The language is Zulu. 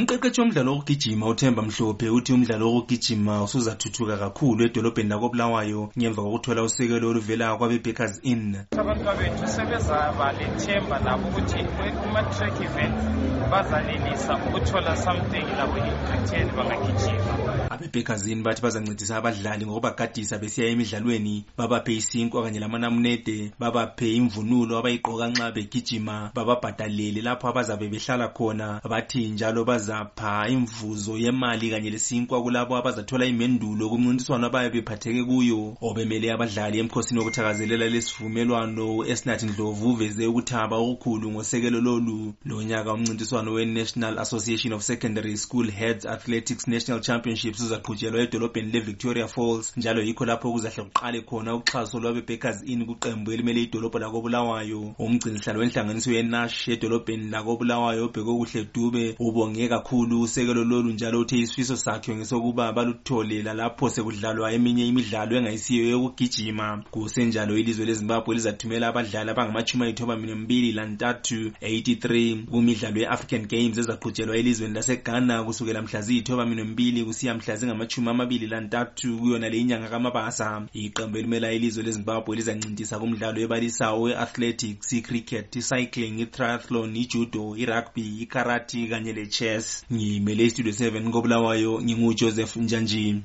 Umqeqeshi womdlalo wokugijima uThemba Mhlophe uthi umdlalo wokugijima usuzathuthuka kakhulu edolobheni lakobulawayo ngemva kokuthola usekelo oluvela kwabe-Backers Inn. Abantwabethu sebezaba lethemba labo ukuthi kuma-track event bazanelisa ukuthola something labo ekutheni bangagijima. Abe-Backers Inn bathi bazancedisa abadlali ngokubagadisa besiya emidlalweni babaphe isinkwa kanye lamanamunede babaphe imvunulo abayigqoka nxa begijima bababhadalele lapho abazabe behlala khona. Bathi njalo bazapha imvuzo yemali kanye lesinkwa kulabo abazathola imendulo kumncintiswano abayabe bephatheke kuyo. Obemele abadlali emkhosini wokuthakazelela lesivumelwano esinathi ndlovu uveze ukuthaba okukhulu ngosekelo lolu. Lonyaka umncintiswano we-national association of secondary school heads athletics national championships uzaqhutshelwa edolobheni le-victoria falls njalo yikho lapho kuzahle kuqale khona uxhaso lwabe-bakers in kuqembu elimele idolobho lakobulawayo. Umgcinisihlalo wenhlanganiso yenash edolobheni lakobulawayo obheke kuhle dube ubonge kakhulu usekelo lolu njalo uthe isifiso sakhe ngesokuba baluthole lalapho sekudlalwa eminye imidlalo engayisiyo yokugijima. Kusenjalo ilizwe lezimbabwe lizathumela abadlali abangamashumi ayithoba mbili lantathu 83. Kumidlalo ye-african games ezaqhutshelwa elizweni laseghana kusukela mhla ziyithoba kusiya mhla zingamatshumi amabili lantathu kuyona le inyanga kamabasa. Iqembu elimela ilizwe lezimbabwe lizancintisa kumdlalo ebalisayo we-athletics i-cricket i-cycling i-triathlon ijudo i-rugby ikarati kanye le-chess ngimele istudio 7 kobulawayo ngingujoseph njanjini.